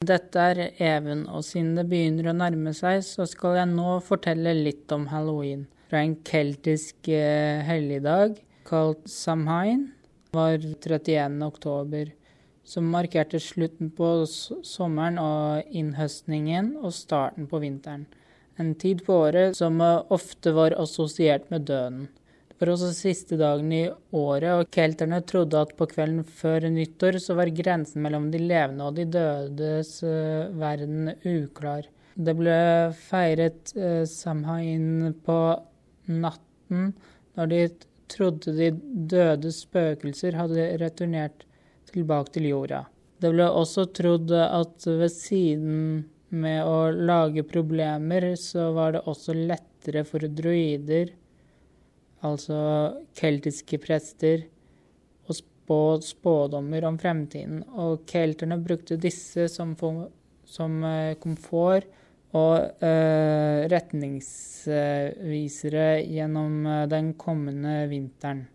Dette er Even, og siden det begynner å nærme seg, så skal jeg nå fortelle litt om halloween. Fra en keltisk eh, helligdag kalt Samhain var 31. oktober, som markerte slutten på sommeren og innhøstningen og starten på vinteren. En tid på året som ofte var assosiert med døden var også siste dagen i året, og kelterne trodde at på kvelden før nyttår så var grensen mellom de levende og de dødes uh, verden uklar. Det ble feiret uh, Samhain på natten når de trodde de døde spøkelser hadde returnert tilbake til jorda. Det ble også trodd at ved siden med å lage problemer, så var det også lettere for druider altså keltiske prester, og spå spådommer om fremtiden. Og kelterne brukte disse som, som eh, komfort og uh, retningsvisere gjennom uh, den kommende vinteren.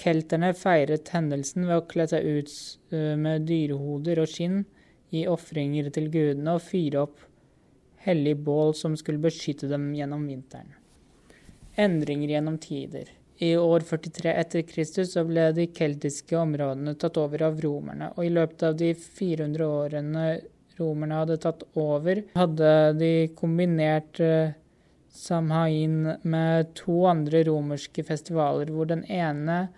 Kelterne feiret hendelsen ved å kle seg ut uh, med dyrehoder og skinn, gi ofringer til gudene og fyre opp hellig bål som skulle beskytte dem gjennom vinteren endringer gjennom tider. I år 43 etter Kristus så ble de keltiske områdene tatt over av romerne, og i løpet av de 400 årene romerne hadde tatt over, hadde de kombinert uh, Samhain med to andre romerske festivaler, hvor den ene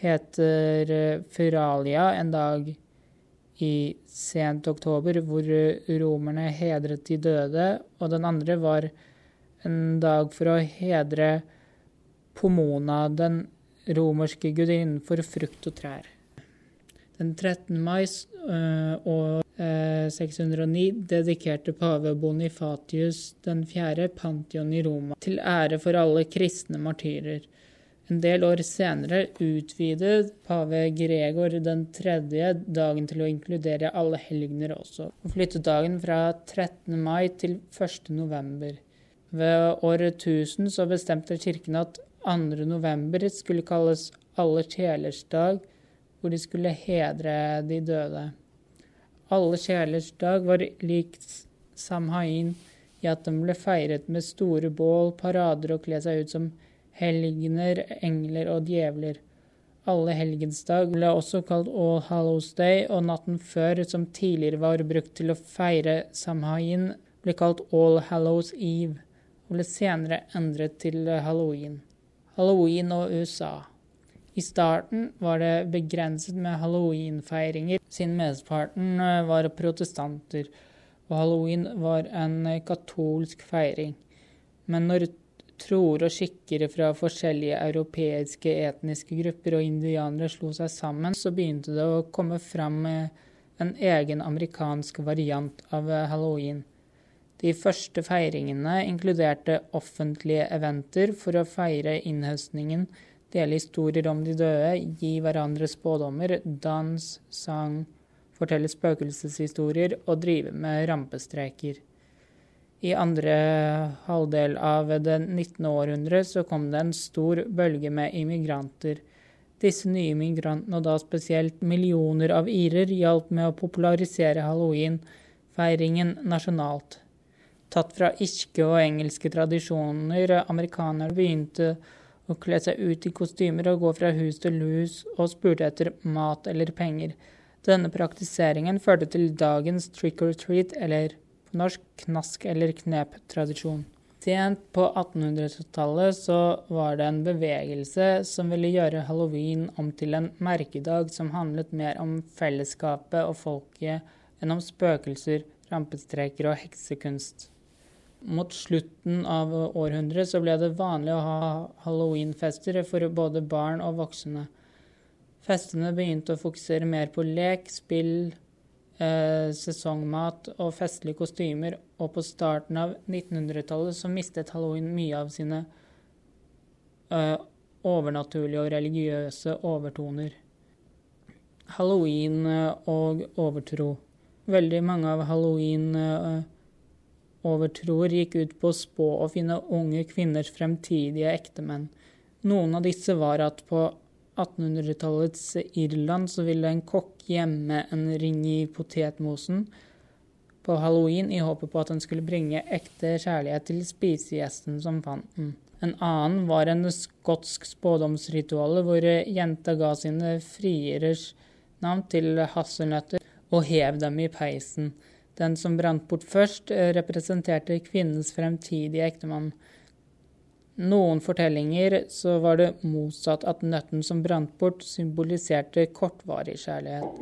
heter Feralia Furalia, en dag i sent oktober, hvor romerne hedret de døde, og den andre var en dag for å hedre Pomona, den romerske gudinnen for frukt og trær. Den 13. mai øh, og 609 øh, dedikerte pave Bonifatius den 4. Pantheon i Roma til ære for alle kristne martyrer. En del år senere utvidet pave Gregor den tredje dagen til å inkludere alle helgener også, og flyttet dagen fra 13. mai til 1. november. Ved året 1000 så bestemte kirken at 2. november skulle kalles Alle kjelers dag, hvor de skulle hedre de døde. Alle kjelers dag var likt Samhain i at den ble feiret med store bål, parader og kle seg ut som helgener, engler og djevler. Alle helgensdag ble også kalt All Hallows Day, og natten før, som tidligere var brukt til å feire Samhain, ble kalt All Hallows Eve og ble senere endret til halloween. Halloween og USA. I starten var det begrenset med halloweenfeiringer, siden mesteparten eh, var protestanter, og halloween var en katolsk feiring. Men når troer og skikker fra forskjellige europeiske etniske grupper og indianere slo seg sammen, så begynte det å komme fram en egen amerikansk variant av halloween. De første feiringene inkluderte offentlige eventer for å feire innhøstningen, dele historier om de døde, gi hverandre spådommer, dans, sang, fortelle spøkelseshistorier og drive med rampestreker. I andre halvdel av det 19. århundre så kom det en stor bølge med immigranter. Disse nye migrantene, og da spesielt millioner av irer, hjalp med å popularisere halloween-feiringen nasjonalt tatt fra irske og engelske tradisjoner. Amerikanerne begynte å kle seg ut i kostymer og gå fra hus til hus og spurte etter mat eller penger. Denne praktiseringen førte til dagens trick or treat, eller på norsk knask- eller knep-tradisjon. Sent på 1800-tallet så var det en bevegelse som ville gjøre halloween om til en merkedag som handlet mer om fellesskapet og folket enn om spøkelser, rampestreker og heksekunst. Mot slutten av århundret så ble det vanlig å ha halloweenfester for både barn og voksne. Festene begynte å fokusere mer på lek, spill, eh, sesongmat og festlige kostymer, og på starten av 1900-tallet så mistet halloween mye av sine eh, overnaturlige og religiøse overtoner. Halloween eh, og overtro. Veldig mange av halloween eh, overtroer gikk ut på å spå og finne unge kvinners fremtidige ektemenn. Noen av disse var at på 1800-tallets Irland så ville en kokk gjemme en ring i potetmosen på halloween i håpet på at den skulle bringe ekte kjærlighet til spisegjesten som fant den. En annen var en skotsk spådomsritual hvor jenta ga sine frieres navn til hasselnøtter og hev dem i peisen. Den som brant bort først, representerte kvinnens fremtidige ektemann. Noen fortellinger så var det motsatt at nøtten som brant bort, symboliserte kortvarig kjærlighet.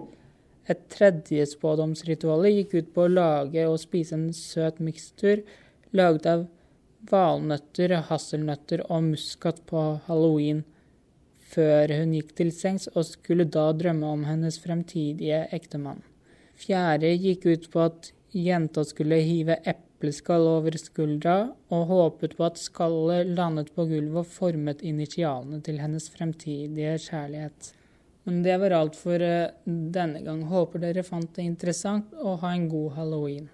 Et tredje spådomsritual gikk ut på å lage og spise en søt mikstur laget av valnøtter, hasselnøtter og muskat på halloween, før hun gikk til sengs og skulle da drømme om hennes fremtidige ektemann. Fjerde gikk ut på at jenta skulle hive epleskall over skuldra og håpet på at skallet landet på gulvet og formet initialene til hennes fremtidige kjærlighet. Men det var alt for eh, denne gang. Håper dere fant det interessant, og ha en god halloween.